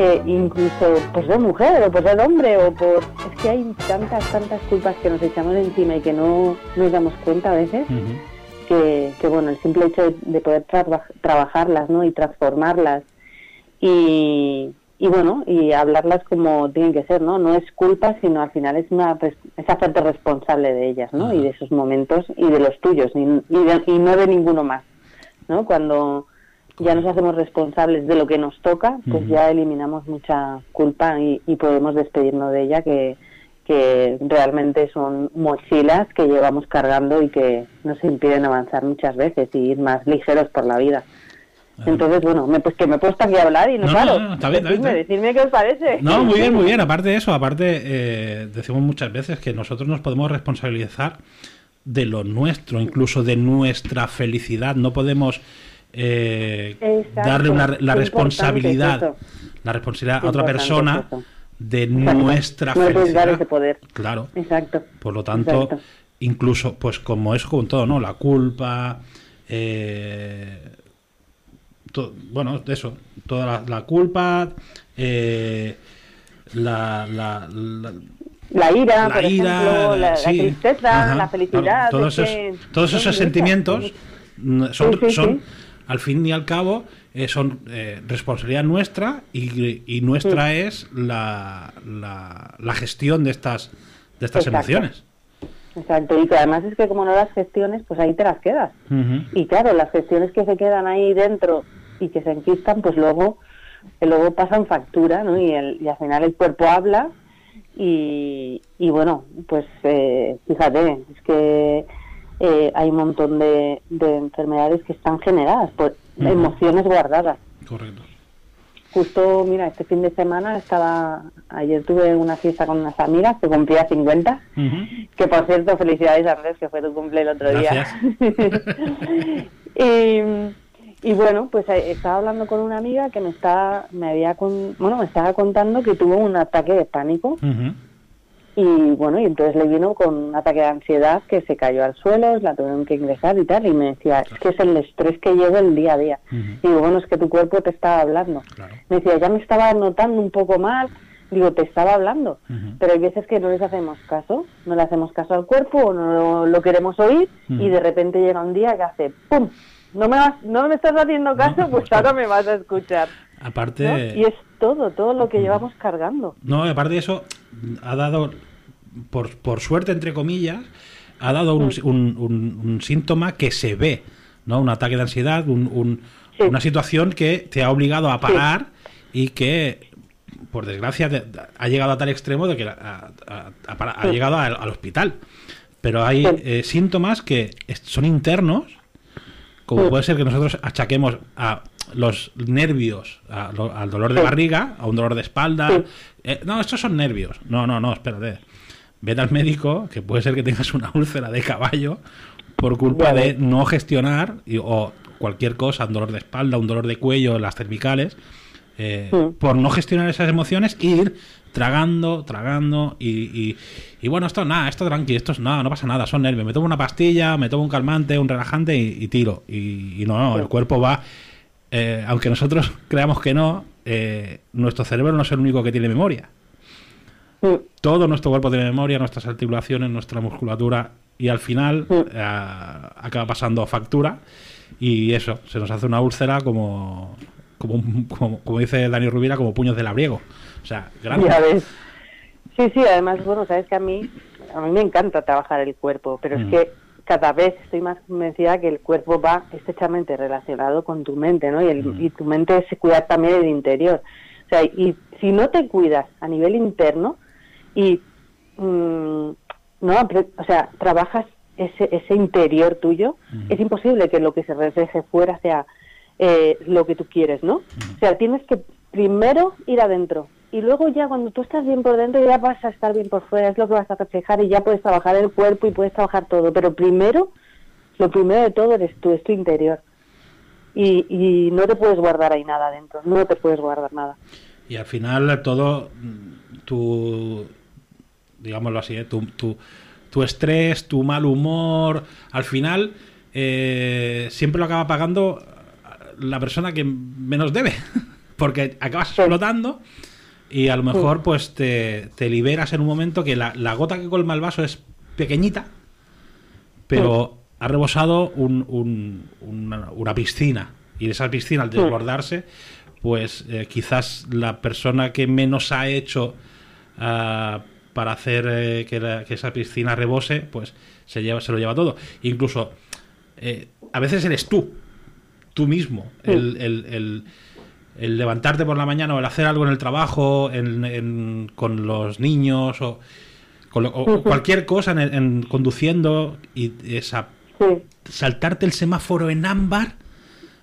Eh, incluso por ser mujer o por ser hombre o por... Es que hay tantas, tantas culpas que nos echamos encima y que no nos damos cuenta a veces que, que, bueno, el simple hecho de, poder trabajarlas ¿no? y transformarlas y, y, bueno, y hablarlas como tienen que ser, ¿no? No es culpa, sino al final es, una, es hacerte responsable de ellas, ¿no? Y de esos momentos y de los tuyos y, y no de ninguno más, ¿no? Cuando ya nos hacemos responsables de lo que nos toca, pues ya eliminamos mucha culpa y, podemos despedirnos de ella, que, que realmente son mochilas que llevamos cargando y que nos impiden avanzar muchas veces y ir más ligeros por la vida. Entonces, bueno, me, pues que me he puesto aquí a hablar y no, no No, está bien, decirme, qué os parece. No, muy bien, muy bien. Aparte de eso, aparte, eh, decimos muchas veces que nosotros nos podemos responsabilizar de lo nuestro, incluso de nuestra felicidad. No podemos eh, darle una, la responsabilidad, la responsabilidad a otra persona de nuestra felicidad. poder. Claro. Exacto. Por lo tanto, incluso, pues como eso con todo, ¿no? La culpa, eh, bueno, eso, toda la, culpa, eh, la, la, la ira, la, ira, la, tristeza, la felicidad. todos, esos, todos esos sentimientos son, son al fin y al cabo eh, son eh, responsabilidad nuestra y, nuestra es la, la, gestión de estas, de estas emociones. Exacto, y que además es que como no las gestiones, pues ahí te las quedas. Y claro, las gestiones que se quedan ahí dentro y que se enquistan, pues luego, luego pasan factura, ¿no? Y, el, y al final el cuerpo habla y, y bueno, pues eh, fíjate, es que eh, hay un montón de, enfermedades que están generadas por emociones guardadas. Correcto. Justo, mira, este fin de semana estaba, ayer tuve una fiesta con unas amigas que cumplía 50, que por cierto, felicidades Andrés, que fue tu cumple el otro día. y, bueno, pues eh, estaba hablando con una amiga que me está, me había, bueno, me estaba contando que tuvo un ataque de pánico. Y bueno, y entonces le vino con un ataque de ansiedad que se cayó al suelo, la tuvieron que ingresar y tal. Y me decía, es que es el estrés que llevo el día a día. Y digo, bueno, es que tu cuerpo te estaba hablando. Me decía, ya me estaba notando un poco mal. Digo, te estaba hablando. Pero hay veces que no les hacemos caso, no le hacemos caso al cuerpo o no lo, queremos oír. Y de repente llega un día que hace ¡pum! No me, no me estás haciendo caso, pues ahora me vas a escuchar. Aparte. Y es todo, todo lo que llevamos cargando. No, aparte de eso, ha dado por, por suerte, entre comillas, ha dado un, un, síntoma que se ve, ¿no? Un ataque de ansiedad, una situación que te ha obligado a parar y que, por desgracia, ha llegado a tal extremo de que ha, llegado al, hospital. Pero hay eh, síntomas que son internos, como puede ser que nosotros achaquemos a los nervios, al dolor de barriga, a un dolor de espalda. Eh, no, estos son nervios. No, no, no, espérate vete al médico, que puede ser que tengas una úlcera de caballo por culpa de no gestionar o cualquier cosa, un dolor de espalda, un dolor de cuello, las cervicales, eh, por no gestionar esas emociones, ir tragando, tragando y, y, bueno, esto nada, esto tranqui, esto es nada, no pasa nada, son nervios, me tomo una pastilla, me tomo un calmante, un relajante y, tiro. Y, no, no, el cuerpo va, eh, aunque nosotros creamos que no, eh, nuestro cerebro no es el único que tiene memoria. Todo nuestro cuerpo tiene memoria, nuestras articulaciones, nuestra musculatura y al final eh, acaba pasando factura y eso, se nos hace una úlcera como, como, como, dice Dani Rubira, como puños de labriego. O sea, grande. Sí, sí, además, bueno, sabes que a mí, a mí me encanta trabajar el cuerpo, pero es mm. que cada vez estoy más convencida que el cuerpo va estrechamente relacionado con tu mente, ¿no? Y, el, mm. y tu mente es cuidar también el interior. O sea, y si no te cuidas a nivel interno, y mm, no o sea trabajas ese, ese interior tuyo es imposible que lo que se refleje fuera sea eh, lo que tú quieres, ¿no? O sea, tienes que primero ir adentro y luego ya cuando tú estás bien por dentro ya vas a estar bien por fuera, es lo que vas a reflejar y ya puedes trabajar el cuerpo y puedes trabajar todo, pero primero, lo primero de todo eres tú, es tu interior. Y, y no te puedes guardar ahí nada adentro, no te puedes guardar nada. Y al final todo mm, tu, digámoslo así, ¿eh? tu, tu, tu, estrés, tu mal humor, al final eh, siempre lo acaba pagando la persona que menos debe, porque acabas explotando y a lo mejor pues te, te, liberas en un momento que la, la, gota que colma el vaso es pequeñita, pero ha rebosado un, un, una, una, piscina y de esa piscina al desbordarse pues eh, quizás la persona que menos ha hecho uh, para hacer eh, que, la, que, esa piscina rebose, pues se, lleva, se lo lleva todo. Incluso eh, a veces eres tú, tú mismo, el, el, el, el, levantarte por la mañana o el hacer algo en el trabajo, en, en, con los niños o, con lo, o, cualquier cosa en, conduciendo y esa saltarte el semáforo en ámbar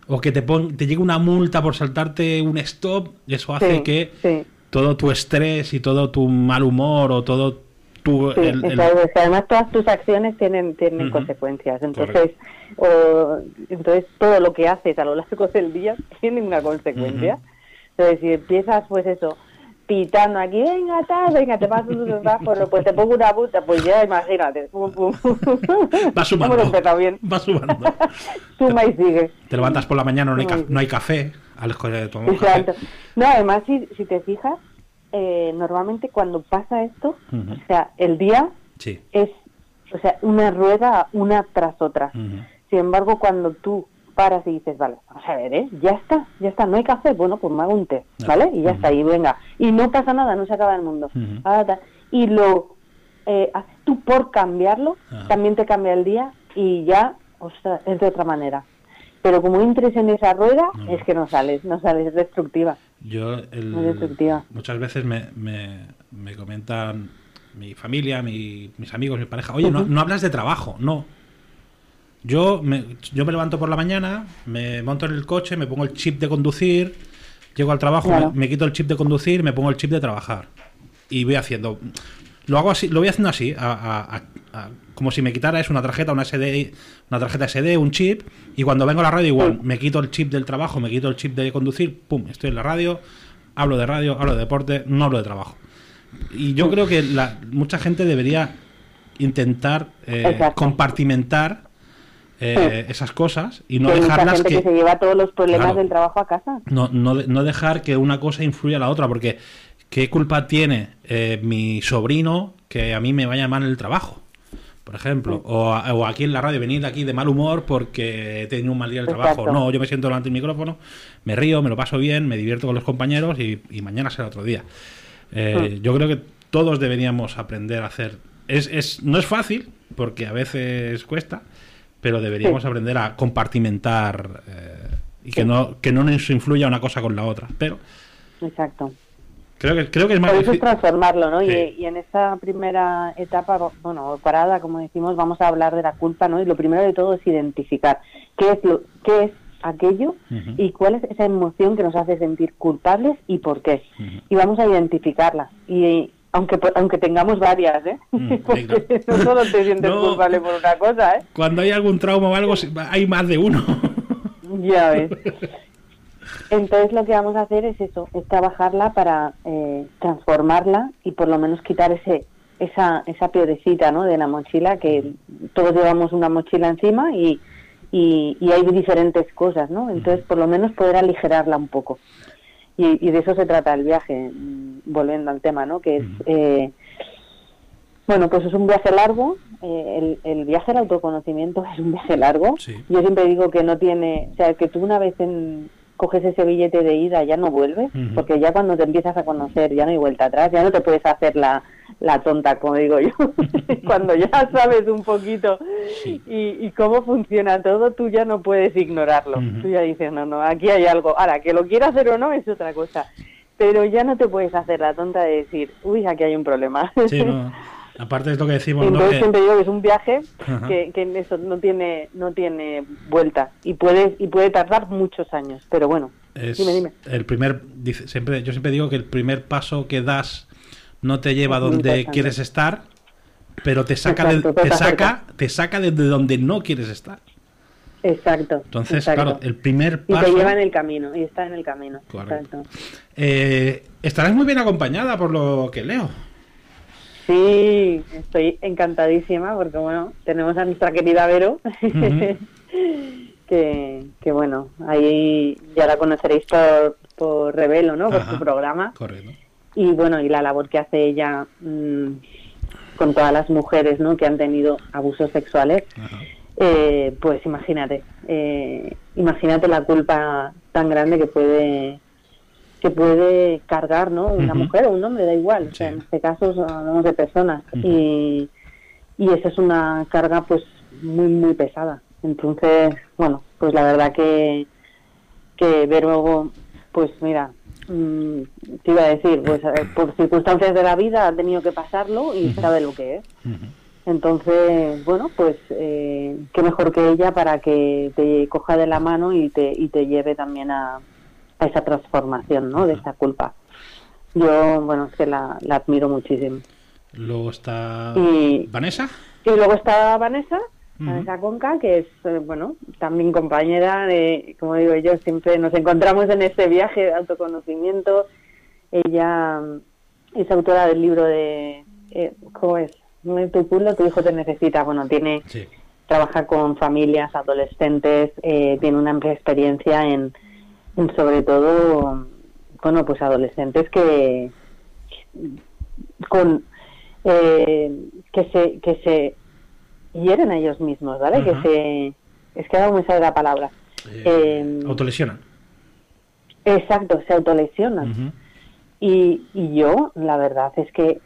o que te, pon, te llegue una multa por saltarte un stop, eso hace sí, que sí. Todo tu estrés y todo tu mal humor o todo tu... Sí, el, el... Claro, además todas tus acciones tienen, tienen uh -huh. consecuencias, entonces, o, entonces todo lo que haces a lo largo del día tiene una consecuencia. Uh -huh. Entonces si empiezas pues eso, pitando aquí, venga, tal, venga, te paso tu semáforo, pues te pongo una puta, pues ya imagínate. Pum, pum. Va sumando. Bien. Va sumando. Suma y sigue. Te levantas por la mañana, no hay, no hay café, al de tomar Exacto. Café. No, además, si, si te fijas, eh, normalmente cuando pasa esto, uh -huh. o sea, el día sí. es, o sea, una rueda una tras otra. Uh -huh. Sin embargo, cuando tú paras y dices, vale, vamos a ver, ¿eh? Ya está, ya está, no hay café, bueno, pues me hago un té, ¿vale? Y ya uh -huh. está, y venga. Y no pasa nada, no se acaba el mundo. -huh. Y lo eh, haces tú por cambiarlo, también te cambia el día y ya, o sea, es de otra manera. Pero como entres en esa rueda, no. es que no sales, no sales, es destructiva. Yo, el, es destructiva. muchas veces me, me, me comentan mi familia, mi, mis amigos, mi pareja, oye, no, no hablas de trabajo, no, yo me, yo me levanto por la mañana, me monto en el coche, me pongo el chip de conducir, llego al trabajo, claro. me, me, quito el chip de conducir, me pongo el chip de trabajar. Y voy haciendo. Lo hago así, lo voy haciendo así, a, a, a, como si me quitara es una tarjeta, una SD, una tarjeta SD, un chip, y cuando vengo a la radio igual, me quito el chip del trabajo, me quito el chip de conducir, pum, estoy en la radio, hablo de radio, hablo de deporte, no hablo de trabajo. Y yo creo que la, mucha gente debería intentar eh, compartimentar eh, esas cosas y no Hay dejarlas que, que, se lleva todos los problemas claro, del trabajo a casa. No, no, no, dejar que una cosa influya a la otra, porque ¿qué culpa tiene eh, mi sobrino que a mí me vaya mal el trabajo? Por ejemplo, o, o, aquí en la radio venir aquí de mal humor porque he tenido un mal día el trabajo. Exacto. No, yo me siento delante del micrófono, me río, me lo paso bien, me divierto con los compañeros y, y mañana será otro día. Eh, sí. Yo creo que todos deberíamos aprender a hacer. Es, es, no es fácil, porque a veces cuesta, pero deberíamos sí. aprender a compartimentar eh, y que, no, que no nos influya una cosa con la otra. Pero. Exacto. Creo que, creo que es más Por eso es transformarlo, ¿no? Sí. Y, y, en esa primera etapa, bueno, parada, como decimos, vamos a hablar de la culpa, ¿no? Y lo primero de todo es identificar qué es lo qué es aquello uh -huh. y cuál es esa emoción que nos hace sentir culpables y por qué. Uh -huh. Y vamos a identificarla. Y, aunque aunque tengamos varias, ¿eh? Mm, Porque no solo te sientes no, culpable por una cosa, ¿eh? Cuando hay algún trauma o algo, hay más de uno. ya ves. Entonces lo que vamos a hacer es eso, es trabajarla para eh, transformarla y por lo menos quitar ese esa esa piedrecita, ¿no? De la mochila que todos llevamos una mochila encima y, y, y hay diferentes cosas, ¿no? Entonces por lo menos poder aligerarla un poco. Y, y, de eso se trata el viaje, mm, volviendo al tema, ¿no? Que es, eh, bueno, pues es un viaje largo, eh, el, el, viaje al autoconocimiento es un viaje largo. Sí. Yo siempre digo que no tiene, o sea, que tú una vez en, coges ese billete de ida ya no vuelves, uh -huh. porque ya cuando te empiezas a conocer ya no hay vuelta atrás, ya no te puedes hacer la, la tonta, como digo yo. cuando ya sabes un poquito sí. y, y, cómo funciona todo, tú ya no puedes ignorarlo. Uh -huh. Tú ya dices, no, no, aquí hay algo. Ahora, que lo quieras hacer o no es otra cosa. Pero ya no te puedes hacer la tonta de decir, uy, aquí hay un problema. Sí, no. Aparte es lo que decimos, Entonces ¿no? siempre digo que es un viaje que, que, eso no tiene no tiene vuelta y puede y puede tardar muchos años, pero bueno. dime, dime. El primer dice, siempre yo siempre digo que el primer paso que das no te lleva a donde quieres estar, pero te saca de, te saca te saca desde donde no quieres estar. Exacto. Entonces, claro, el primer paso. Y te lleva en el camino, y está en el camino. Correcto. Eh, estarás muy bien acompañada por lo que leo. Sí, estoy encantadísima porque, bueno, tenemos a nuestra querida Vero, que, que, bueno, ahí ya la conoceréis por, por Revelo, ¿no? Por su programa. Correcto. Y bueno, y la labor que hace ella mm, con todas las mujeres, ¿no? Que han tenido abusos sexuales. Eh, pues imagínate, eh, imagínate la culpa tan grande que puede que puede cargar, ¿no? Una mujer o un hombre, da igual. O sea, en este caso hablamos de personas. y, y esa es una carga, pues, muy, muy pesada. Entonces, bueno, pues la verdad que, que ver luego, pues mira, mm, te iba a decir, pues eh, por circunstancias de la vida ha tenido que pasarlo y sabe lo que es. Entonces, bueno, pues eh, qué mejor que ella para que te coja de la mano y te, y te lleve también a, a esa transformación ¿no? de esa culpa. Yo, bueno, es que la, admiro muchísimo. Luego está Vanessa. Y luego está Vanessa, Vanessa Conca, que es, eh, bueno, también compañera de, como digo yo, siempre nos encontramos en este viaje de autoconocimiento. Ella es autora del libro de, eh, ¿cómo es? Tu culo, tu hijo te necesita. Bueno, tiene, trabaja con familias, adolescentes, eh, tiene una amplia experiencia en sobre todo, bueno, pues adolescentes que con eh, que se que se hieren a ellos mismos, ¿vale? Que se es que ahora me sale la palabra. Eh, em, autolesionan. Exacto, se autolesionan. y, y yo, la verdad es que,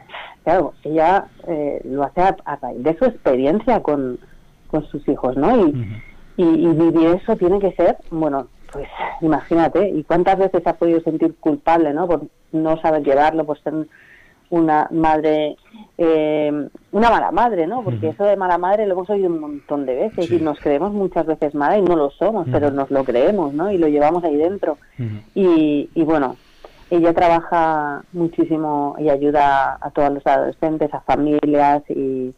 claro, ella eh, lo hace a, raíz de su experiencia con, con sus hijos, ¿no? Y, y, y, vivir eso tiene que ser, bueno, pues imagínate, ¿y cuántas veces ha podido sentir culpable, ¿no? Por no saber llevarlo, por ser una madre, eh, una mala madre, ¿no? Porque eso de mala madre lo hemos oído un montón de veces y nos creemos muchas veces mala y no lo somos, pero nos lo creemos, ¿no? Y lo llevamos ahí dentro. y, y bueno, ella trabaja muchísimo y ayuda a todos los adolescentes, a familias y,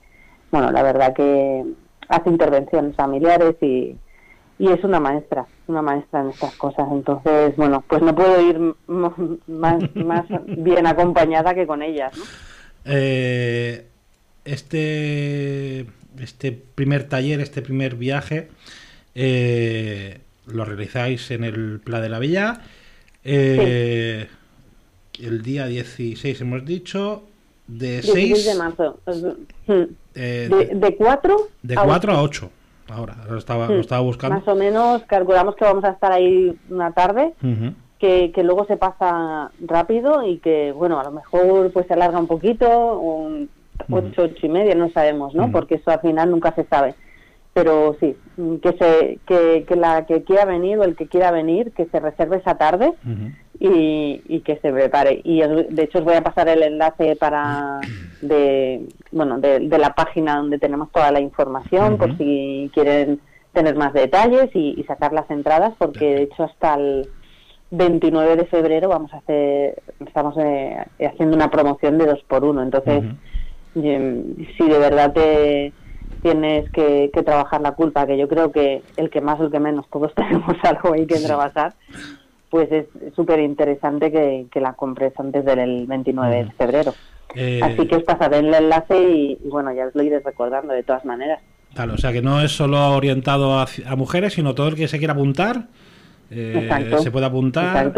bueno, la verdad que hace intervenciones familiares y y es una maestra, una maestra en estas cosas. Entonces, bueno, pues no puedo ir más, más bien acompañada que con ellas. Eh, este, este primer taller, este primer viaje, eh, lo realizáis en el Pla de la Villa. Eh, el día 16 hemos dicho, de 6... de marzo. de, 4 de 4 a 8 ahora, lo estaba, lo estaba buscando. Más o menos calculamos que vamos a estar ahí una tarde, que, que, luego se pasa rápido y que, bueno, a lo mejor pues se alarga un poquito, un ocho, ocho y media, no sabemos, ¿no? Porque eso al final nunca se sabe. Pero sí, que, se, que, que la que quiera venir o el que quiera venir, que se reserve esa tarde y, y, que se prepare. Y de hecho os voy a pasar el enlace para de bueno de, la página donde tenemos toda la información por si quieren tener más detalles y, sacar las entradas porque de hecho hasta el 29 de febrero vamos a hacer estamos eh, haciendo una promoción de dos por uno. Entonces si de verdad te tienes que, trabajar la culpa que yo creo que el que más o el que menos todos tenemos algo ahí que trabajar pues es súper interesante que, la compres antes del 29 de febrero. Eh, Así que os pasaré el enlace y, bueno, ya os lo iré recordando de todas maneras. Claro, o sea que no es solo orientado a, mujeres, sino todo el que se quiera apuntar eh, se puede apuntar.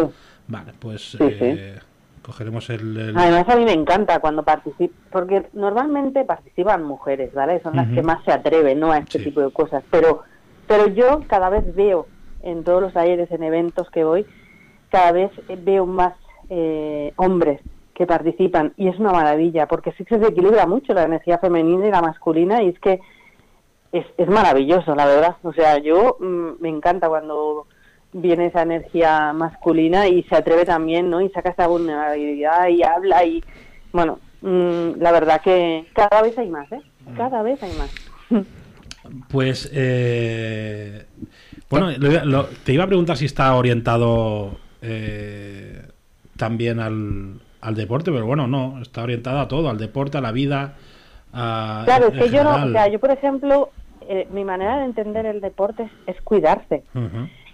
Vale, pues eh, cogeremos el, Además a mí me encanta cuando participo, porque normalmente participan mujeres, ¿vale? Son las que más se atreven, ¿no? A este tipo de cosas. Pero, pero yo cada vez veo en todos los talleres, en eventos que voy, cada vez veo más eh, hombres que participan y es una maravilla porque sí se equilibra mucho la energía femenina y la masculina y es que es, es maravilloso, la verdad. O sea, yo mm, me encanta cuando viene esa energía masculina y se atreve también, ¿no? Y saca esa vulnerabilidad y habla y, bueno, mm, la verdad que cada vez hay más, ¿eh? Cada vez hay más. Pues, eh, bueno, te iba a preguntar si está orientado eh, también al, al, deporte, pero bueno, no, está orientado a todo, al deporte, a la vida. claro, es que yo no, o sea, yo por ejemplo, eh, mi manera de entender el deporte es, cuidarse.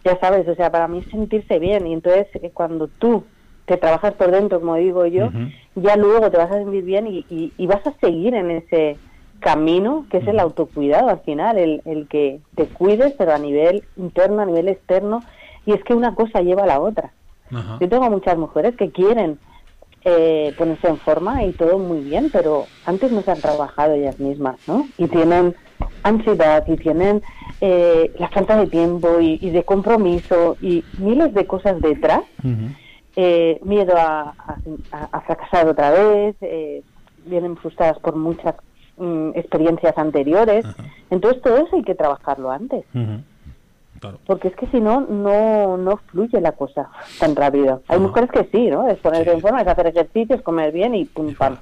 Ya sabes, o sea, para mí sentirse bien. Y entonces, eh, cuando tú te trabajas por dentro, como digo yo, ya luego te vas a sentir bien y, y, vas a seguir en ese camino que es el autocuidado al final, el, el que te cuides, pero a nivel interno, a nivel externo. Y es que una cosa lleva a la otra. Yo tengo muchas mujeres que quieren eh, ponerse en forma y todo muy bien, pero antes no se han trabajado ellas mismas, ¿no? Y tienen ansiedad y tienen eh, la falta de tiempo y, de compromiso y miles de cosas detrás, eh, miedo a, fracasar otra vez, eh, vienen frustradas por muchas mm, experiencias anteriores. Entonces todo eso hay que trabajarlo antes. Porque es que si no, no, no fluye la cosa tan rápido. Hay mujeres que sí, ¿no? Es ponerse en forma, es hacer ejercicios, comer bien y pum, pam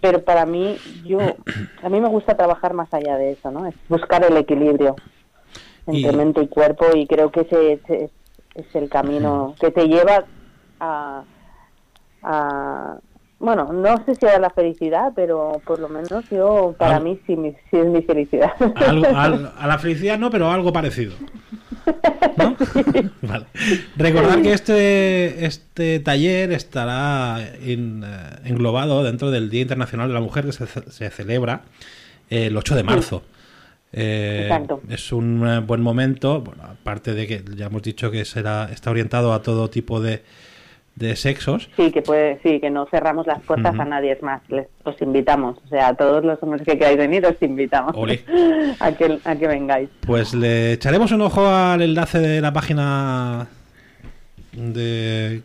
pero para mí yo a mí me gusta trabajar más allá de eso no es buscar el equilibrio entre mente y cuerpo y creo que ese, es, el camino que te lleva a, bueno no sé si a la felicidad pero por lo menos yo para mí sí, sí, es mi felicidad. A la felicidad no pero algo parecido Recordar que este, este taller estará eh, englobado dentro del Día Internacional de la Mujer que se, celebra el 8 de marzo. Eh, es un eh, buen momento, aparte de que ya hemos dicho que será está orientado a todo tipo de, de sexos. Sí, que puede, sí, que no cerramos las puertas a nadie es más. Les, os invitamos, o sea, a todos los hombres que queráis venir os invitamos a que a que vengáis. Pues le echaremos un ojo al enlace de la página de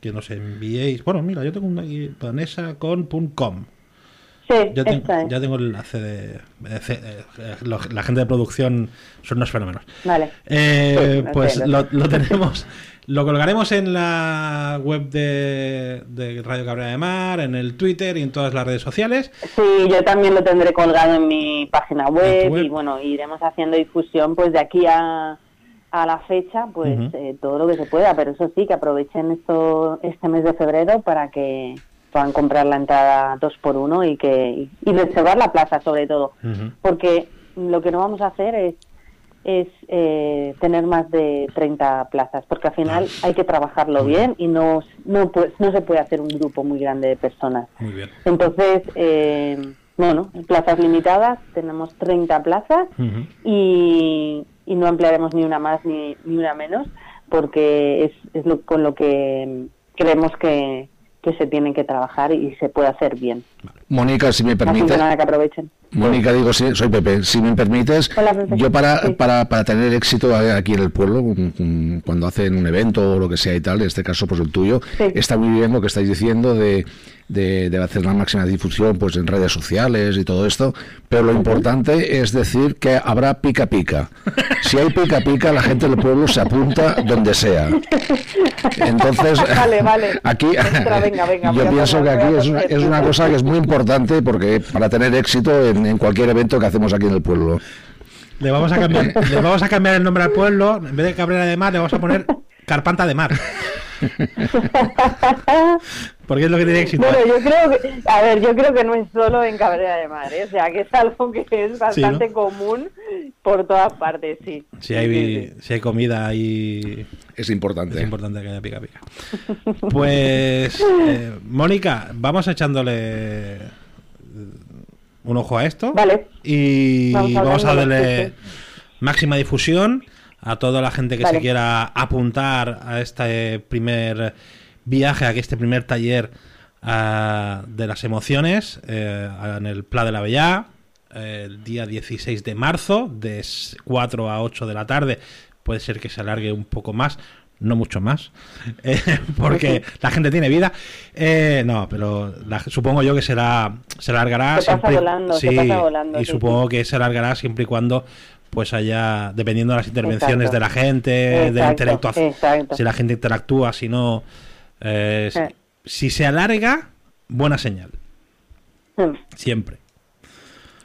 que, nos enviéis. Bueno, mira, yo tengo una aquí, vanessacon.com. Sí, ya, ya tengo el enlace de, la gente de producción son unos fenómenos. Vale. Eh, pues lo, lo tenemos lo colgaremos en la web de, Radio Cabrera de Mar, en el Twitter y en todas las redes sociales. Sí, yo también lo tendré colgado en mi página web, y bueno, iremos haciendo difusión pues de aquí a, a la fecha, pues eh, todo lo que se pueda, pero eso sí, que aprovechen esto este mes de febrero para que puedan comprar la entrada dos por uno y que y reservar la plaza sobre todo, porque lo que no vamos a hacer es es eh, tener más de 30 plazas, porque al final hay que trabajarlo bien y no, no, no se puede hacer un grupo muy grande de personas. Entonces, eh, bueno, plazas limitadas, tenemos 30 plazas y, y, no ampliaremos ni una más ni, ni una menos, porque es, es lo, con lo que creemos que, que se tienen que trabajar y se puede hacer bien. Mónica, si me permite. que aprovechen. Mónica, digo, sí, soy Pepe. Si me permites, yo para, para, para, tener éxito aquí en el pueblo, cuando hacen un evento o lo que sea y tal, en este caso pues el tuyo, está muy bien lo que estáis diciendo de, de, hacer la máxima difusión pues en redes sociales y todo esto, pero lo importante es decir que habrá pica pica. Si hay pica pica, la gente del pueblo se apunta donde sea. Entonces, aquí yo pienso que aquí es una, es una cosa que es muy importante porque para tener éxito en en, cualquier evento que hacemos aquí en el pueblo. Le vamos a cambiar, le vamos a cambiar el nombre al pueblo, en vez de Cabrera de Mar, le vamos a poner Carpanta de Mar. Porque es lo que tiene éxito. Bueno, yo creo que, a ver, yo creo que no es solo en Cabrera de Mar, ¿eh? o sea, que es algo que es bastante común por todas partes, sí. Si hay, Si hay comida y es importante. Es importante que haya pica pica. Pues, eh, Mónica, vamos echándole un ojo a esto. Vale. Y vamos a, darle máxima difusión a toda la gente que se quiera apuntar a este primer viaje, a este primer taller de las emociones eh, en el Pla de la Bella, el día 16 de marzo, de 4 a 8 de la tarde. Puede ser que se alargue un poco más, no mucho más, eh, porque la gente tiene vida. Eh, no, pero supongo yo que será se alargará siempre, y supongo que se alargará siempre y cuando pues haya dependiendo de las intervenciones de la gente, de la intelectuación, si la gente interactúa, si no, eh, si se alarga, buena señal. Siempre.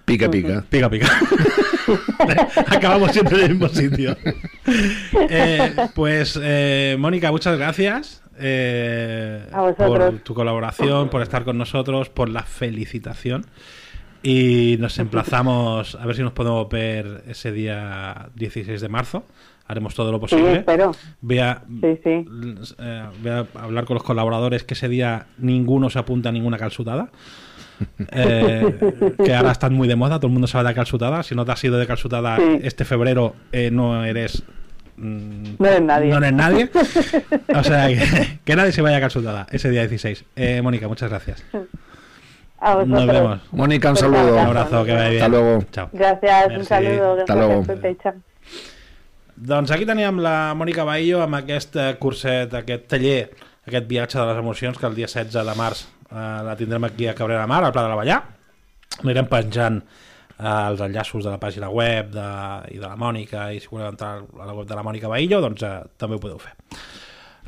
Pica, pica. Pica, pica. Acabamos siempre en el mismo sitio. Eh, pues, eh, Mónica, muchas gracias eh, por tu colaboración, por estar con nosotros, por la felicitación. Y nos emplazamos a ver si nos podemos ver ese día 16 de marzo. Haremos todo lo posible. Voy, a, voy a hablar con los colaboradores que ese día ninguno se apunta a ninguna calzutada. Eh, que ahora están muy de moda, todo el mundo sabe de calzutada. Si no te has ido de calzutada este febrero, eh, no eres. Mm, no eres nadie. No eres nadie. o sea, que, nadie se vaya a calzutada ese día 16. Eh, Mónica, muchas gracias. Nos vemos. Mónica, un saludo. Un abrazo, que vaya bien. Hasta luego. Chao. Gracias, un saludo. Hasta luego. Doncs aquí teníem la Mònica Baillo amb aquest curset, aquest taller, aquest viatge de les emocions que el dia 16 de març eh, la tindrem aquí a Cabrera Mar, al Pla de la Vallà. Anirem penjant eh, els enllaços de la pàgina web de, i de la Mònica, i si voleu entrar a la web de la Mònica Baillo, doncs eh, també ho podeu fer.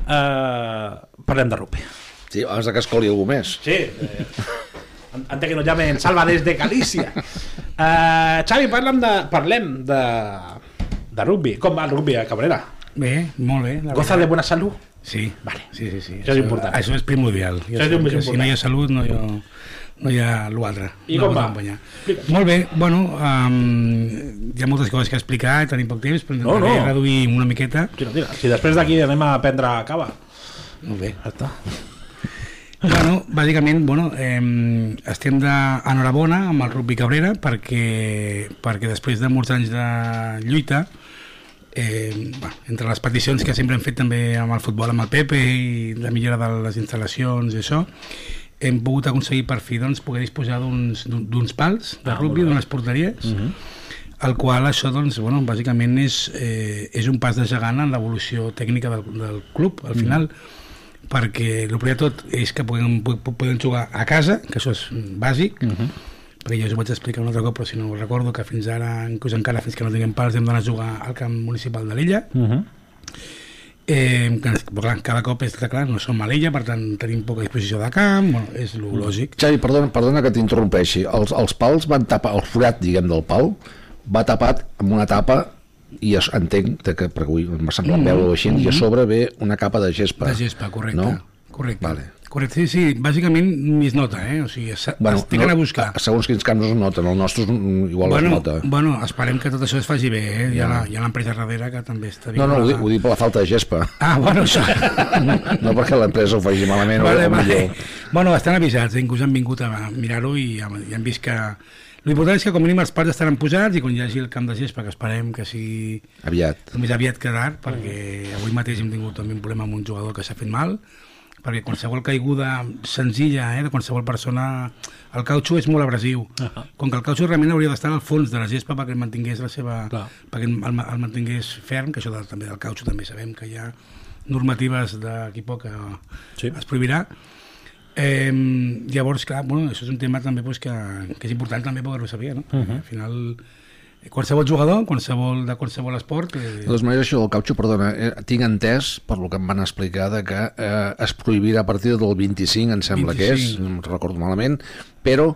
Eh, parlem de rugby. Sí, abans que es coli algú més. Sí, eh, antes que nos llamen Salva des de Galícia. Eh, Xavi, parlem de, parlem de, de rugby. Com va el rugby a Cabrera? Bé, molt bé. Goza de bona salut? Sí, vale. sí, sí, sí. Això, això és important. Això és primordial. Això és important. Si no hi ha salut, no hi ha, no hi ha l'altre. I no com va? Molt bé, bueno, um, hi ha moltes coses que explicar, tenim poc temps, però intentaré no, no. reduir una miqueta. Tira, tira. Si després d'aquí anem a prendre cava. Molt bé. Ja està. Bueno, bàsicament, bueno, eh, estem d'enhorabona amb el rugby Cabrera perquè, perquè després de molts anys de lluita eh, bueno, entre les peticions que sempre hem fet també amb el futbol amb el Pepe i la millora de les instal·lacions i això hem pogut aconseguir per fi doncs, poder disposar d'uns pals de ah, rugby, d'unes porteries uh mhm. -huh. el qual això doncs, bueno, bàsicament és, eh, és un pas de gegant en l'evolució tècnica del, del club al final uh mhm. -huh. perquè el primer tot és que podem, podem jugar a casa que això és bàsic uh mhm. -huh perquè jo us ho vaig explicar un altre cop, però si no ho recordo, que fins ara, inclús encara fins que no tinguem pals, hem d'anar a jugar al camp municipal de l'illa. Uh -huh. eh, que, clar, cada cop és clar, no som a l'illa, per tant tenim poca disposició de camp, bueno, és lo uh-huh. lògic. Xavi, perdona, perdona que t'interrompeixi. Els, els pals van tapar, el forat, diguem, del pal, va tapat amb una tapa i es, entenc que, perquè m'ha semblat mm -hmm. veure així, mm -hmm. i a sobre ve una capa de gespa. De gespa, correcte. No? Correcte. Vale. Correcte, sí, sí, bàsicament es nota, eh? O sigui, es, bueno, es no, a buscar. Segons quins camps es noten, el nostre igual bueno, es nota. Bueno, esperem que tot això es faci bé, eh? Hi ha, ha l'empresa darrere que també està. No, no, ho dic, ho dic per la falta de gespa. Ah, bueno, això... no perquè l'empresa ho faci malament vale, o, o vale. millor. Bueno, estan avisats, eh? inclús han vingut a mirar-ho i, i han vist que... L'important és que com a mínim els parts estaran posats i quan hi hagi el camp de gespa, que esperem que sigui... Aviat. Més aviat quedar, perquè avui mateix hem tingut també un problema amb un jugador que s'ha fet mal, perquè qualsevol caiguda senzilla eh, de qualsevol persona el cautxo és molt abrasiu uh -huh. com que el cautxo realment hauria d'estar al fons de la gespa perquè el mantingués la seva Clar. perquè el, el mantingués ferm que això de, també del cautxo també sabem que hi ha normatives d'equip que sí. es prohibirà eh, llavors clar, bueno, això és un tema també pues, que, que és important també poder-ho saber no? Uh -huh. al final qualsevol jugador, qualsevol, de qualsevol esport... Eh... De totes maneres, això del cautxo, perdona, eh, tinc entès, per lo que em van explicar, de que eh, es prohibirà a partir del 25, em sembla 25. que és, no recordo malament, però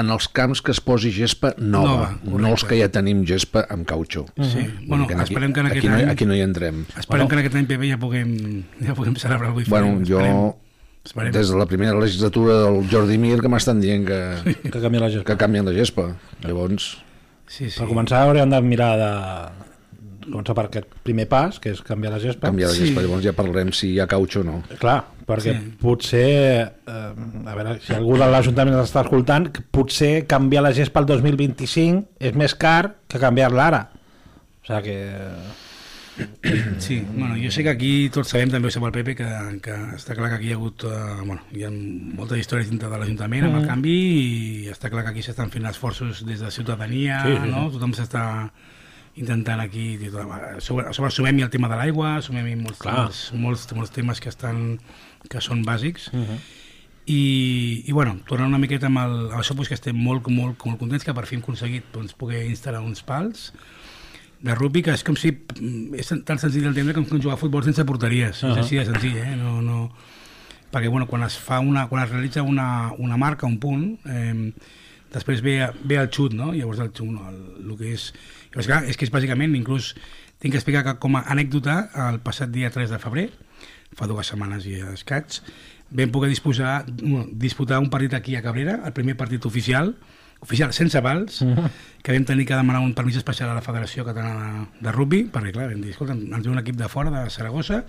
en els camps que es posi gespa nova, nova no els que ja tenim gespa amb cautxo. Sí, bueno, aquí, esperem que en aquest aquí any... No, aquí no hi entrem. Esperem bueno, que en aquest any PB ja puguem, ja puguem celebrar el Bueno, jo... Esperem. Esperem. Des de la primera legislatura del Jordi Mir que m'estan dient que, que canvien la gespa. Que canvien la gespa. Llavors, Sí, sí. Per començar hauríem de mirar de començar per aquest primer pas, que és canviar la gespa. Canviar la gespa, sí. llavors ja parlarem si hi ha cautxo o no. Clar, perquè sí. potser, eh, a veure, si algú de l'Ajuntament està escoltant, potser canviar la gespa el 2025 és més car que canviar-la ara. O sigui que Sí, bueno, jo sé que aquí tots sabem, també ho sap el Pepe, que, que està clar que aquí hi ha hagut uh, bueno, hi ha moltes històries dintre de l'Ajuntament amb el mm. canvi i està clar que aquí s'estan fent esforços des de ciutadania, sí, sí, no? tothom s'està intentant aquí sobre, sobre sumem-hi el tema de l'aigua sumem-hi molts, temes, molts, molts temes que estan que són bàsics uh -huh. i, i bueno, tornant una miqueta amb, el, amb això pues, que estem molt, molt, molt contents que per fi hem aconseguit doncs, poder instal·lar uns pals de rugby, que és com si... Mm, és tan senzill d'entendre com, com jugar a futbol sense porteries. Uh -huh. És així de senzill, eh? No, no... perquè bueno, quan es fa una, quan es realitza una, una marca, un punt, eh, després ve, ve el xut, no? Llavors el xut, no, el, el que és... Llavors, clar, és que és bàsicament, inclús tinc que explicar que com a anècdota, el passat dia 3 de febrer, fa dues setmanes i escaig, vam poder disposar, bueno, disputar un partit aquí a Cabrera, el primer partit oficial, oficial sense vals, uh -huh. que vam tenir que demanar un permís especial a la Federació Catalana de Rugby, perquè clar, vam dir, escolta, ens ve un equip de fora, de Saragossa,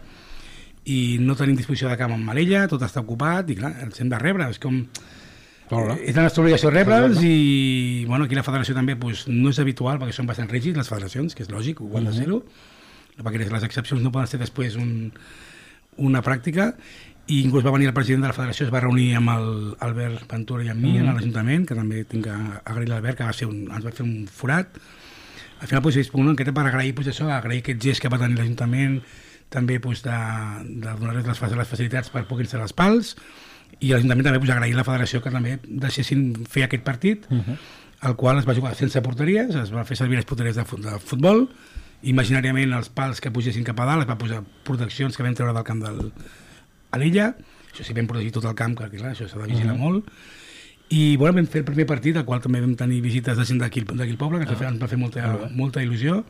i no tenim disposició de camp en Marella, tot està ocupat, i clar, ens hem de rebre, és com... Hola. És la nostra obligació rebre'ls i bueno, aquí la federació també pues, no és habitual perquè són bastant rígids les federacions, que és lògic, ho han de ser-ho, perquè les excepcions no poden ser després un, una pràctica i inclús va venir el president de la federació, es va reunir amb el Albert Ventura i amb mi mm. en l'Ajuntament, que també tinc que agrair l'Albert, que va ser un, ens va fer un forat. Al final pues, és una enquesta per agrair pues, això, agrair aquest gest que va tenir l'Ajuntament, també pues, de, de donar-les les, les facilitats per poder ser els pals, i l'Ajuntament també pues, agrair a la federació que també deixessin fer aquest partit, uh -huh. el qual es va jugar sense porteries, es va fer servir les porteries de, de futbol, imaginàriament els pals que pugessin cap a dalt, es va posar proteccions que vam treure del camp del, a l'illa, això sí vam protegir tot el camp, perquè clar, això s'ha de vigilar uh -huh. molt, i bueno, vam fer el primer partit, al qual també vam tenir visites de gent d'aquí al poble, que ens, ah. ens va fer molta, uh -huh. molta il·lusió,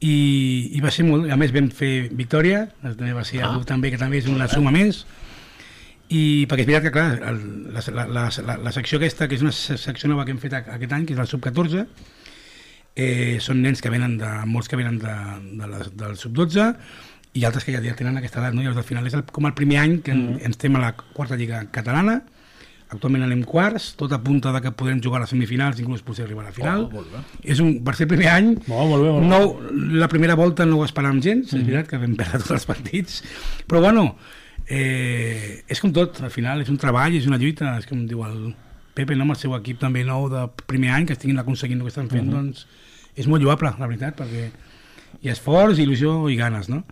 i, i va ser molt, a més vam fer victòria, també va ser ah. també, que també és una suma més, i perquè és veritat que clar, el, la, la, la, la, la secció aquesta, que és una secció nova que hem fet aquest any, que és la sub-14, eh, són nens que venen de, molts que venen de, de la, del sub-12, i altres que ja, ja tenen aquesta edat, no? i al final és el, com el primer any que mm. ens estem a la quarta lliga catalana, actualment anem quarts, tot apunta de que podrem jugar a les semifinals, inclús potser arribar a la final. Oh, és un, per ser primer any, oh, molt bé, molt no, la primera volta no ho esperàvem gens, mm. és veritat que vam perdre tots els partits, però bueno, eh, és com tot, al final és un treball, és una lluita, és com diu el Pepe, no, amb el seu equip també nou de primer any, que estiguin aconseguint el que estan fent, mm -hmm. doncs és molt lloable, la veritat, perquè ha esforç, il·lusió i ganes, no?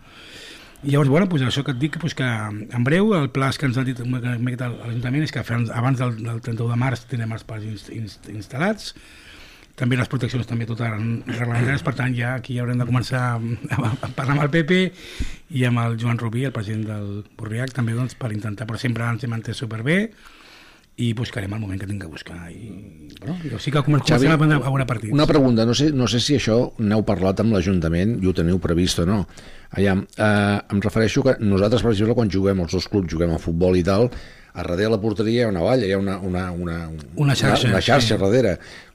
I llavors, bueno, pues això que et dic, pues que en breu el pla que ens ha dit l'Ajuntament és que abans del, del 31 de març tindrem els plans inst, instal·lats, també les proteccions també totes reglamentàries, per tant ja aquí haurem de començar a, a parlar amb el Pepe i amb el Joan Rubí, el president del Borriac, també doncs, per intentar, però sempre ens hem entès superbé, i buscarem el moment que tinc que buscar i bueno, jo sí que comencem Xavi, a prendre a veure partits una pregunta, no sé, no sé si això n'heu parlat amb l'Ajuntament i ho teniu previst o no Allà, eh, em refereixo que nosaltres per exemple quan juguem els dos clubs juguem a futbol i tal a darrere la porteria hi ha una valla, hi ha una, una, una, una xarxa, una, una xarxa sí. darrere.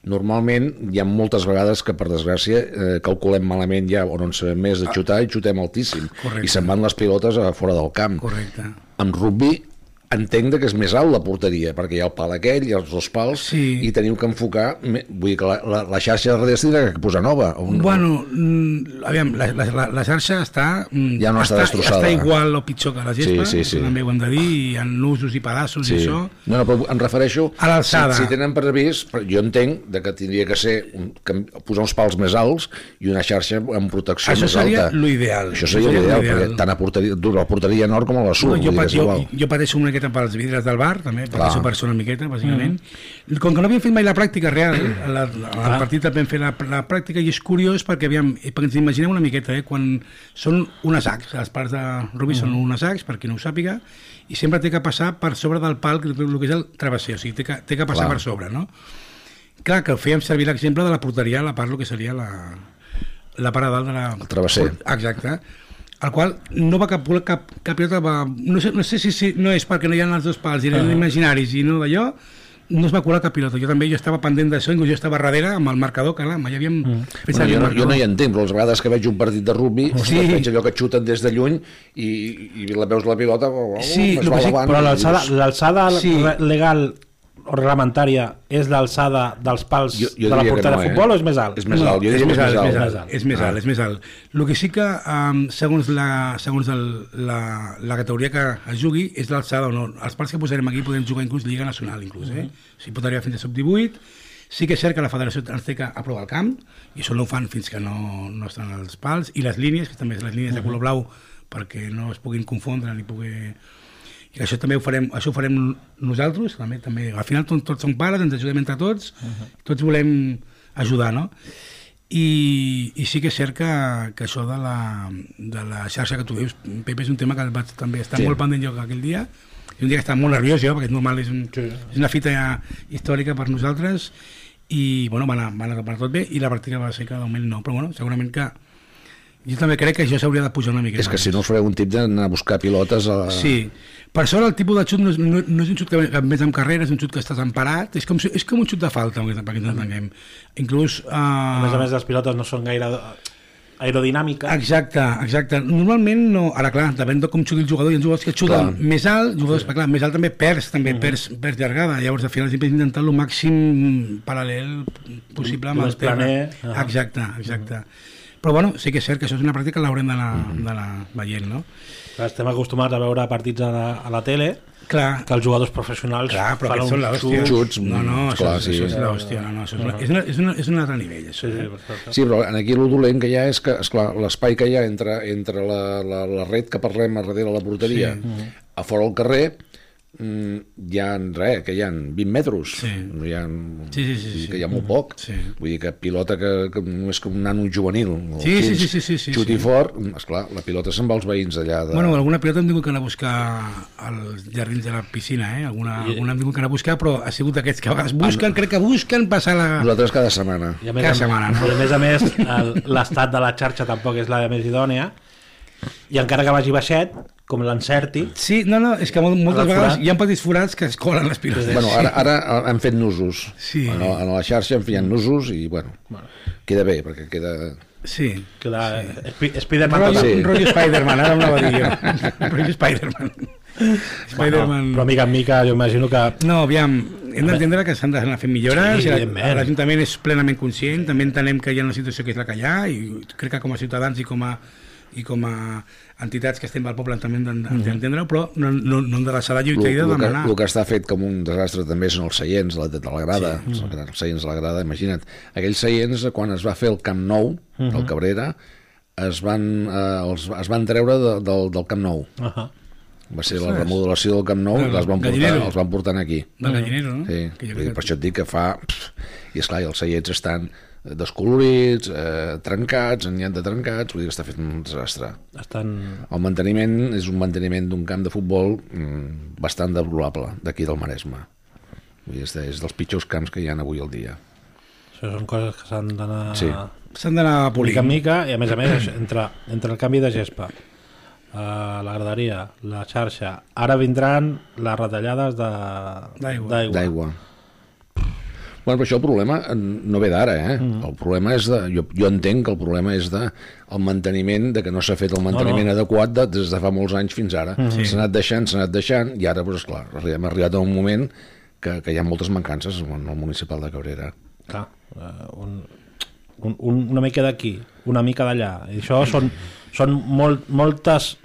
Normalment hi ha moltes vegades que, per desgràcia, eh, calculem malament ja, o no en sabem més de ah. xutar i xutem altíssim. Correcte. I se'n van les pilotes a fora del camp. Correcte. Amb rugby entenc que és més alt la porteria, perquè hi ha el pal aquell, i els dos pals, sí. i teniu que enfocar, vull dir que la, la, la xarxa de darrere tindrà que posar nova. O no? Bueno, mm, aviam, la, la, la xarxa està, mm, ja no està, està destrossada. Està igual o pitjor que la gespa, sí, sí, sí. també ho hem de dir, hi ha nusos i pedaços sí. i això. No, no, però em refereixo... A l'alçada. Si, si tenen previst, jo entenc de que tindria que ser un, que posar uns pals més alts i una xarxa amb protecció això més alta. Això seria l'ideal. Això seria l'ideal, perquè tant a porteria, a la porteria nord com a la sud. No, jo, jo, jo, jo pateixo una miqueta pels vidres del bar, també, perquè s'ho persona una miqueta, bàsicament. Mm. Com que no havíem fet mai la pràctica real, la, la, la partit vam fer la, la pràctica i és curiós perquè, aviam, perquè ens imaginem una miqueta, eh, quan són unes sacs, les parts de Rubi mm. són unes sacs, per qui no ho sàpiga, i sempre té que passar per sobre del pal, el que és el travesser, o sigui, té que, té que passar Clar. per sobre, no? Clar, que fèiem servir l'exemple de la porteria, la part, el que seria la, la part a dalt de la... El travesser. Exacte el qual no va cap, cap, cap pilota va, no, sé, no sé si, si no és perquè no hi ha els dos pals i eren uh -huh. imaginaris i no d'allò no es va colar cap pilota, jo també jo estava pendent d'això jo estava darrere amb el marcador que clar, mai havíem fet bueno, jo, no, jo no hi entenc però les vegades que veig un partit de rugby sí. veig allò que xuten des de lluny i, i la veus la pilota oh, sí, es va sí, però l'alçada sí. legal reglamentària és l'alçada dels pals jo, jo de la portada no, de futbol eh? o és més alt? És més alt, jo diria és més alt. És més alt, és més alt, ah. és més alt. El que sí que, um, segons, la, segons el, la, la categoria que es jugui, és l'alçada o no. Els pals que posarem aquí podem jugar inclús Lliga Nacional, inclús, eh? Uh -huh. O sigui, pot arribar fins a sub-18, Sí que és cert que la federació ens té que aprovar el camp, i això no ho fan fins que no, no estan els pals, i les línies, que també les línies de color blau, perquè no es puguin confondre ni pugui i això també ho farem, això ho farem nosaltres, també, també. al final tots, tots som pares, ens ajudem entre tots, uh -huh. tots volem ajudar, no? I, i sí que és cert que, que això de la, de la xarxa que tu dius, Pepe, és un tema que vaig també estar sí. molt pendent jo aquell dia, és un dia que estava molt nerviós jo, perquè és normal, és, un, sí. és una fita històrica per nosaltres, i bueno, va anar, va anar, tot bé, i la pràctica va ser que de moment no, però bueno, segurament que jo també crec que això s'hauria de pujar una mica. És que si no us fareu un tip d'anar a buscar pilotes... A... Sí, per sort el tipus de xut no és, no, no és un xut que més amb carrera, és un xut que estàs emparat, és com, és com un xut de falta, perquè ens entenguem. Inclús... Uh... A més a més, les pilotes no són gaire aerodinàmica. Exacte, exacte. Normalment no... Ara, clar, depèn de com xudi el jugador, hi ha jugadors que xuten clar. més alt, jugadors, sí. clar, més alt també perds, també uh -huh. perds, perds llargada. Llavors, al final, sempre intentar el màxim paral·lel possible amb el planer. Uh -huh. Exacte, exacte. Uh -huh però bueno, sí que és cert que això és una pràctica que l'haurem d'anar veient, no? Clar, estem acostumats a veure partits a la, a la tele, clar. que els jugadors professionals clar, però fan són l'hòstia. Xuts, no, no, això, clar, sí. això és l'hòstia. No, no, és, una, és, una, és, una, és un altre nivell. Això. Sí, sí, sí, però aquí el dolent que hi ha és que, esclar, l'espai que hi ha entre, entre la, la, la red que parlem a darrere la porteria, sí. a fora al carrer, Mm, hi ha res, que hi ha 20 metres sí. hi ha, sí, sí, sí, sí. que hi ha molt poc sí. vull dir que pilota que, que no és com un nano juvenil sí, sí, sí, sí, sí, sí, xuti sí. fort, esclar, la pilota se'n va als veïns allà de... bueno, alguna pilota hem tingut que anar a buscar als jardins de la piscina eh? alguna, I... alguna hem tingut que anar a buscar però ha sigut aquests que vegades busquen, crec que busquen passar la... nosaltres cada setmana I a més, cada setmana no? I a més a més l'estat de la xarxa tampoc és la més idònia i encara que vagi baixet com l'encerti... Sí, no, no, és que moltes vegades hi ha petits forats que es colen les pilotes. Bueno, ara, ara han fet nusos. Sí. En, en la xarxa han fet nusos i, bueno, bueno, queda bé, perquè queda... Sí. Queda... Sí. Spiderman... Rotllo, sí. rotllo Spiderman, ara no va dir jo. rotllo Spiderman. Spiderman... Bueno, però mica en mica jo imagino que... No, aviam, hem d'entendre que s'han d'anar fent millores, sí, l'Ajuntament és plenament conscient, també entenem que hi ha una situació que és la que hi ha, i crec que com a ciutadans i com a i com a entitats que estem al poble també hem d'entendre-ho, però no, no, no hem de deixar de lluitar i de demanar. El que, que està fet com un desastre també són els seients de la, de la grada, sí. els seients de la grada, imagina't. Aquells seients, quan es va fer el Camp Nou, uh -huh. el Cabrera, es van, eh, els, es van treure de, del, del Camp Nou. Uh -huh. Va ser la remodelació del Camp Nou i els van, portar, els van portar aquí. Del Gallinero, no? Sí, que per això et dic que fa... I esclar, els seients estan descolorits, eh, trencats, n'hi ha de trencats, vull dir que està fet un desastre. Estan... El manteniment és un manteniment d'un camp de futbol mm, bastant deplorable d'aquí del Maresme. Vull dir, és, de, és dels pitjors camps que hi ha avui al dia. Això són coses que s'han d'anar... Sí. S'han d'anar polint. Mica en mica, i a més a més, entre, entre el canvi de gespa, eh, la graderia, la xarxa, ara vindran les retallades d'aigua. D'aigua Bueno, però això el problema no ve d'ara, eh? Mm. El problema és de... Jo, jo entenc que el problema és de el manteniment, de que no s'ha fet el manteniment no, no. adequat de, des de fa molts anys fins ara. Mm -hmm. S'ha anat deixant, s'ha anat deixant, i ara, doncs, clar, hem arribat a un moment que, que hi ha moltes mancances en el municipal de Cabrera. Clar, uh, un, un, un, una mica d'aquí, una mica d'allà. I això són, són molt, moltes,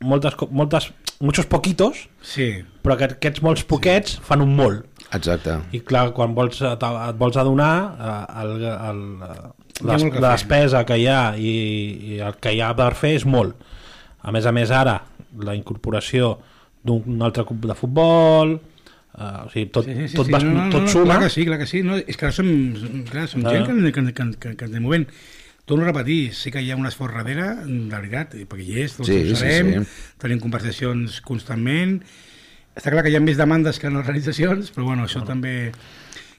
moltes, moltes, muchos poquitos, sí. però que aquests molts poquets fan un molt. Exacte. I clar, quan vols, et vols adonar eh, el, el, les, la despesa que hi ha i, i el que hi ha per fer és molt. A més a més ara, la incorporació d'un altre club de futbol, Uh, o sigui, tot, sí, sí, sí, tot, sí, no, no, tot no, suma. Clar que sí, clar que sí. No, és que som, clar, som clar. gent que, que, que, que, que ens movent. Torno a repetir, sí que hi ha un esforç darrere, de veritat, perquè hi és, tots sí, ho sabem, sí, sí. tenim conversacions constantment, està clar que hi ha més demandes que no realitzacions, però bueno, això bueno. també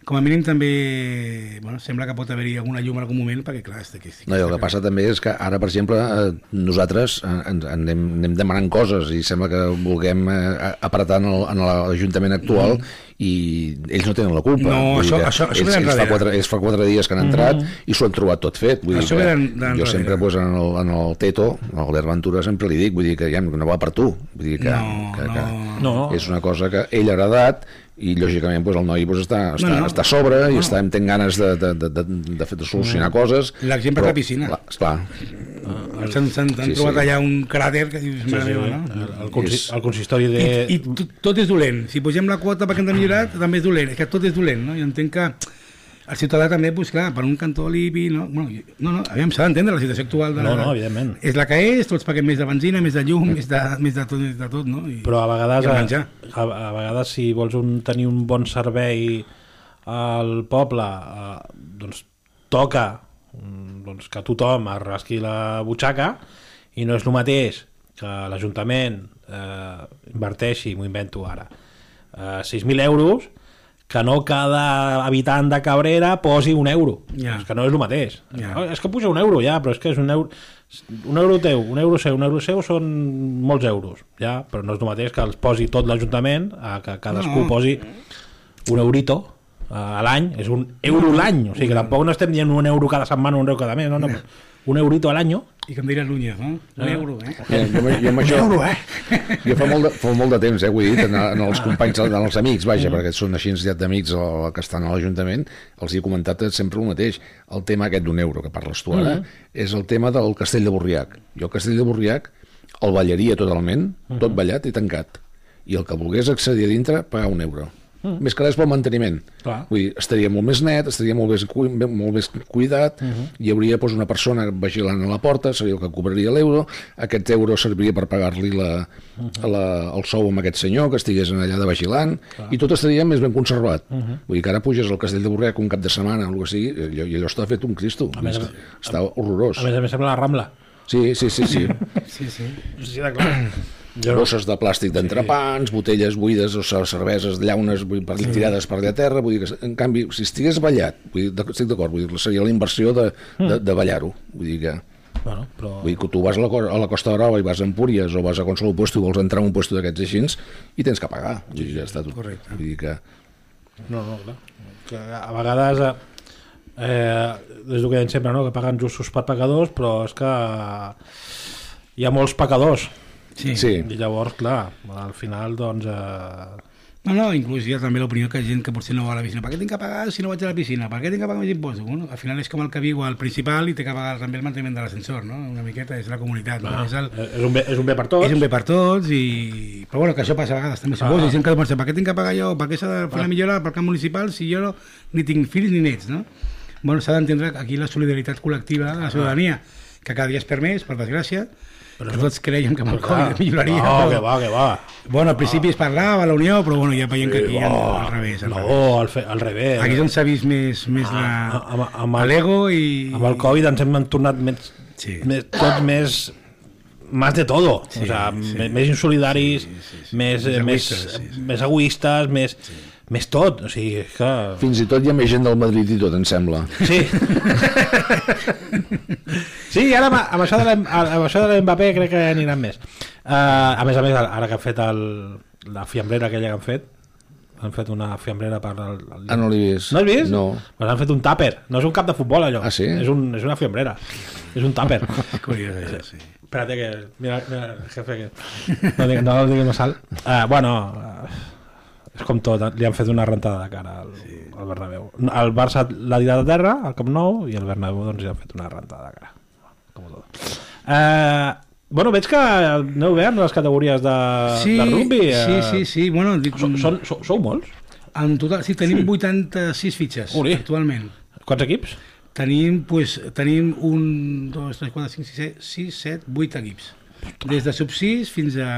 com a mínim també bueno, sembla que pot haver-hi alguna llum en algun moment perquè clar, estic, estic, no, el que passa també és que ara per exemple eh, nosaltres eh, ens, anem, anem demanant coses i sembla que vulguem eh, apretar en l'Ajuntament actual mm. i ells no tenen la culpa no, això, això, això ells, ells, fa quatre, ells fa quatre dies que han entrat mm. i s'ho han trobat tot fet vull això dir que jo sempre pues, en, el, en el Teto a l'Albert Ventura sempre li dic vull dir que ja no va per tu vull dir que, no, que, que, no. que és una cosa que ell ha agradat i lògicament doncs, el noi doncs, està, està, no, no. està a sobre no. i està tenint ganes de, de, de, de, de, fer, de solucionar no. coses l'exemple de la piscina clar, esclar. Uh, s'han sí, trobat sí. allà un cràter que dius, sí, sí, meva, no? el, el, consi el consistori de... i, i tot és dolent, si posem la quota perquè ens hem millorat també és dolent, és que tot és dolent no? i entenc que el ciutadà també, pues, clar, per un cantó alibi, no, bueno, no, no aviam, s'ha d'entendre la situació actual de la, no, no, evidentment. és la que és, tots paguem més de benzina, més de llum, més de, més de, tot, de tot, no? I, Però a vegades, a, a, a vegades si vols un, tenir un bon servei al poble, eh, doncs toca mm, doncs, que tothom es rasqui la butxaca i no és el mateix que l'Ajuntament eh, inverteixi, m'ho invento ara, eh, 6.000 euros, que no cada habitant de Cabrera posi un euro. Yeah. És que no és el mateix. Yeah. És que puja un euro, ja, però és que és un euro... Un euro teu, un euro seu, un euro seu són molts euros, ja, però no és el mateix que els posi tot l'Ajuntament, que cadascú no. posi un eurito a l'any, és un euro l'any, o sigui que tampoc no estem dient un euro cada setmana, un euro cada mes, no, no, un eurito a l'any i com diria Núñez, no? Un ah. euro, eh? Ja, jo, jo amb això, un euro, eh? Jo fa molt, de, fa molt de temps, eh, ho he dit, en, en els companys, en els amics, vaja, mm. perquè són així d'amics que estan a l'Ajuntament, els he comentat sempre el mateix. El tema aquest d'un euro que parles tu ara, mm. és el tema del castell de Borriac. Jo el castell de Borriac el ballaria totalment, tot ballat i tancat. I el que volgués accedir a dintre, pagar un euro mm. més que res pel manteniment. Clar. Vull dir, estaria molt més net, estaria molt més, molt més cuidat, uh mhm. -huh. hi hauria doncs, una persona vigilant a la porta, seria el que cobraria l'euro, aquest euro serviria per pagar-li la, uh mhm. -huh. la, el sou amb aquest senyor que estigués allà de vigilant, Clar. i tot estaria més ben conservat. Uh mhm. -huh. Vull dir que ara puges al castell de Borrec un cap de setmana o alguna cosa sigui, i, i allò està fet un cristo. A més, està, està horrorós. A més a més sembla la Rambla. Sí, sí, sí. sí. sí, sí. sí, clar. Jo bosses de plàstic d'entrepans, sí. botelles buides o cerveses, llaunes vull, per, sí. tirades per allà a terra, vull dir que, en canvi, si estigués ballat, vull dir, estic d'acord, vull dir, seria la inversió de, de, mm. de ballar-ho, vull dir que... Bueno, però... Vull dir que tu vas a la, a la Costa Brava i vas a Empúries o vas a qualsevol puesto i vols entrar en un puesto d'aquests així i tens que pagar. Sí, ja està tot. Correcte. Vull dir que... No, no, clar. Que a vegades... Eh, és el que deien sempre, no? que paguen justos per pecadors, però és que hi ha molts pecadors Sí. sí. I llavors, clar, al final, doncs... Eh... No, no, inclús hi ha també l'opinió que hi ha gent que potser no va a la piscina. Per què tinc que pagar si no vaig a la piscina? Per què tinc que pagar més impostos? Bueno, al final és com el que viu al principal i té que pagar també el manteniment de l'ascensor, no? Una miqueta és la comunitat. No? És, el... és, un bé, és un bé per tots. És un bé per tots, i... però bueno, que això passa a vegades també. Ah. Hi gent que pensa, per què tinc que pagar jo? Per què s'ha de fer ah. la millora pel camp municipal si jo no, ni tinc fills ni nets, no? Bueno, s'ha d'entendre aquí la solidaritat col·lectiva de la ciutadania, que cada dia és per més, per desgràcia, però que tots creiem que amb el Covid milloraria. No, però... que va, que va. Bueno, al principi es parlava la Unió, però bueno, ja veiem que aquí no, al revés. Al no, revés. Al, fe, al revés. Aquí és on s'ha vist més, més ah, la, amb, amb l'ego i... Amb el Covid ens hem tornat més, sí. més, tots més más de todo, sí, o sea, sí. més insolidaris, sí, sí, sí. més, més, egoistes, més, sí, sí. més egoistes, més... Sí més tot, o sigui, que... Fins i tot hi ha més gent del Madrid i tot, em sembla. Sí. sí, ara amb això de l'Mbappé crec que aniran més. Uh, a més a més, ara que han fet el, la fiambrera aquella que han fet, han fet una fiambrera per... El, el... Ah, no l'he vist. No has vist? No. Pues han fet un tàper. No és un cap de futbol, allò. Ah, sí? És, un, és una fiambrera. És un tàper. Curiós, això, sí. Espérate que... Mira, mira jefe, que... No, no diguis más sal. Uh, bueno... Uh, és com tot, li han fet una rentada de cara al, sí. al Bernabéu. El Barça l'ha tirat a terra, al Camp Nou, i el Bernabéu doncs, li han fet una rentada de cara. Com tot. Eh, bueno, veig que aneu bé en les categories de, sí, de rugby. Eh, sí, sí, sí. Bueno, dic, són, són, sou, sou molts? En total, sí, tenim sí. 86 fitxes Uri. actualment. Quants equips? Tenim, pues, tenim un, dos, tres, quatre, cinc, sis, sis, set, vuit equips. Des de sub 6 fins a,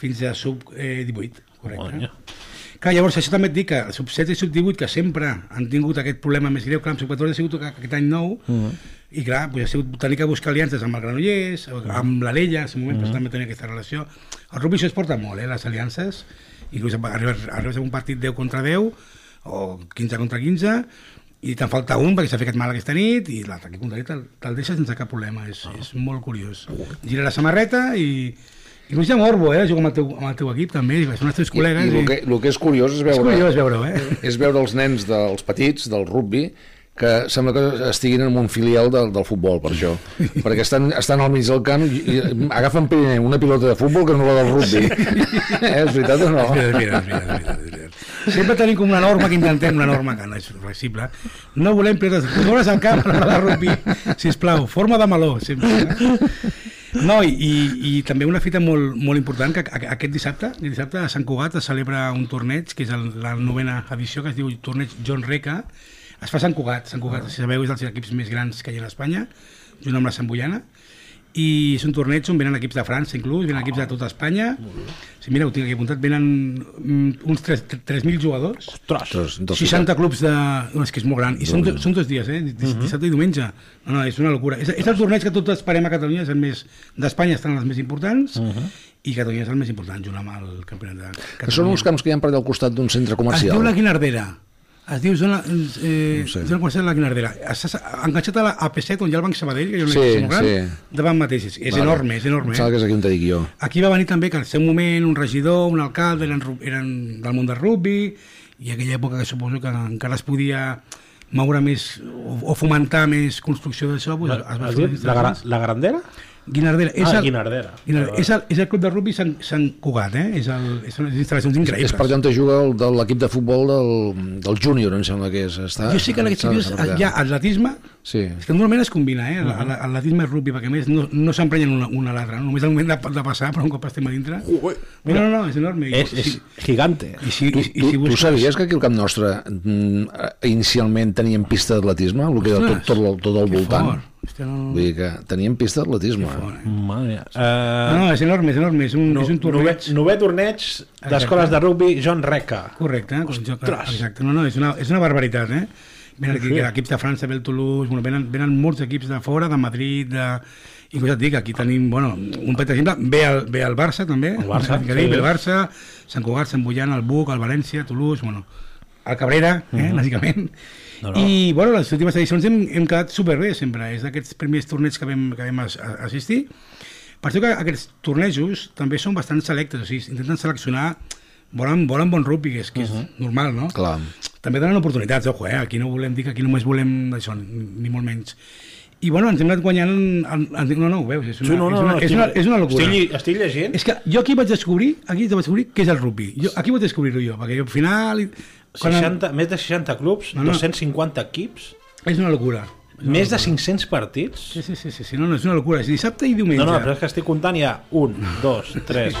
fins a sub eh, 18 correcte. Oh, Clar, llavors això també et dic que el sub-7 i sub-18 que sempre han tingut aquest problema més greu, clar, amb sub-14 ha sigut aquest any nou uh mm. -huh. i clar, pues, ha sigut tenir que buscar aliances amb el Granollers, uh mm. -huh. amb l'Alella, en moment uh -huh. també tenia aquesta relació. El rugby això es porta molt, eh, les aliances, inclús arribes, arribes a un partit 10 contra 10 o 15 contra 15 i te'n falta un perquè s'ha fet mal aquesta nit i l'altre aquí contrari te'l te deixa sense cap problema és, -huh. és molt curiós gira la samarreta i, i Luis de Morbo, eh? Juga amb el teu, amb el teu equip, també, són els teus col·legues. I, i, i... El, que, el que és curiós és veure... És curiós veure eh? És veure els nens dels petits, del rugby, que sembla que estiguin en un filial del, del futbol, per això. Perquè estan, estan al mig del camp i, i agafen primer una pilota de futbol que no la del rugby. eh, és veritat o no? És veritat, és veritat, és veritat. Sempre tenim com una norma que intentem, una norma que no és flexible. No volem pilotes de futbol al camp, no la de rugby. Sisplau, forma de meló, sempre. Eh? No, i, i, i també una fita molt, molt important, que aquest dissabte, dissabte a Sant Cugat es celebra un torneig, que és el, la novena edició, que es diu Torneig John Reca, es fa a Sant Cugat, Sant Cugat, si sabeu, és dels equips més grans que hi ha a Espanya, junt amb la Sant Bullana, i són torneigs on venen equips de França inclús, venen equips de tota Espanya si mira, ho tinc aquí apuntat, venen mm, uns 3.000 jugadors Ostres, 60 clubs de... No, és que és molt gran, i són, són dos dies, eh? Mhm. dissabte i diumenge no, no, és una locura, és, és el torneig que tots esperem a Catalunya, és el més... d'Espanya estan els més importants uh mhm. -huh. i Catalunya és el més important junt amb el campionat de Catalunya. Que són uns camps que hi ha per allà al costat d'un centre comercial. Es diu la Guinardera es diu zona, eh, no sé. zona comercial de la Guinardera. Estàs enganxat a la AP7, on hi ha el Banc Sabadell, que és un sí, gran, sí. davant mateix. És vale. enorme, és enorme. Eh? que és aquí on te dic jo. Aquí va venir també que al seu moment un regidor, un alcalde, eren, eren del món del rugby, i aquella època que suposo que encara es podia moure més o, o fomentar més construcció d'això, pues, la, es va fer la, la Grandera? Guinardera. És ah, el, Guinardera. Guinardera. És, el, és el club de rugby Sant, Sant Cugat, eh? És, el, és les instal·lacions increïbles. És per allà on juga el, de l'equip de futbol del, del júnior, em sembla que és. Està, jo sé que en aquests equips hi ha atletisme, sí. és que normalment es combina, eh? Uh -huh. Atletisme i rugby, perquè més no, no s'emprenyen una, una a l'altra, no? només al moment de, de passar, però un cop estem a dintre... Uh, no, no, no, és enorme. És, és si, gigante. I si, tu, i, i si busques... tu sabies que aquí al Camp Nostre mm, inicialment teníem pista d'atletisme, el que tot, tot, tot, tot el voltant? Fort. Hòstia, no... Vull dir que teníem pista d'atletisme. Eh? Uh... no, no, és enorme, és enorme. És un, no, és un torneig... Nové torneig d'escoles de rugby John Reca. Correcte. Exacte. No, no, és una, és una barbaritat, eh? Venen aquí, sí. equips de França, ve el Toulouse, bueno, venen, venen molts equips de fora, de Madrid, de... I com ja et dic, aquí tenim, bueno, un petit exemple, ve el, ve el Barça també, el Barça, sí. ve el Barça, Sant Cugat, Sant Bullant, el Buc, el València, Toulouse, bueno, el Cabrera, eh, uh mhm. -huh. bàsicament, no, no. I bueno, les últimes edicions hem, hem quedat superbé sempre, és d'aquests primers torneigs que vam, que vam assistir. Per això que aquests tornejos també són bastant selectes, o sigui, intenten seleccionar volen, volen bon rugby, que és, que és uh -huh. normal, no? Clar. També donen oportunitats, ojo, eh? aquí no volem dir que aquí només volem això, ni molt menys. I bueno, ens hem anat guanyant... El, el, no, no, ho veus, és una, sí, no, no, és una, no, és una, és una locura. Estic, estic llegint. És que jo aquí vaig descobrir, aquí vaig descobrir què és el rugby. Jo, aquí vaig descobrir-ho jo, perquè jo al final 60, més de 60 clubs, no, no. 250 equips... És una locura. Una més de 500 partits? Sí, sí, sí, sí, sí, no, no, és una locura. És dissabte i diumenge. No, no, però és que estic comptant ja 1, 2, 3,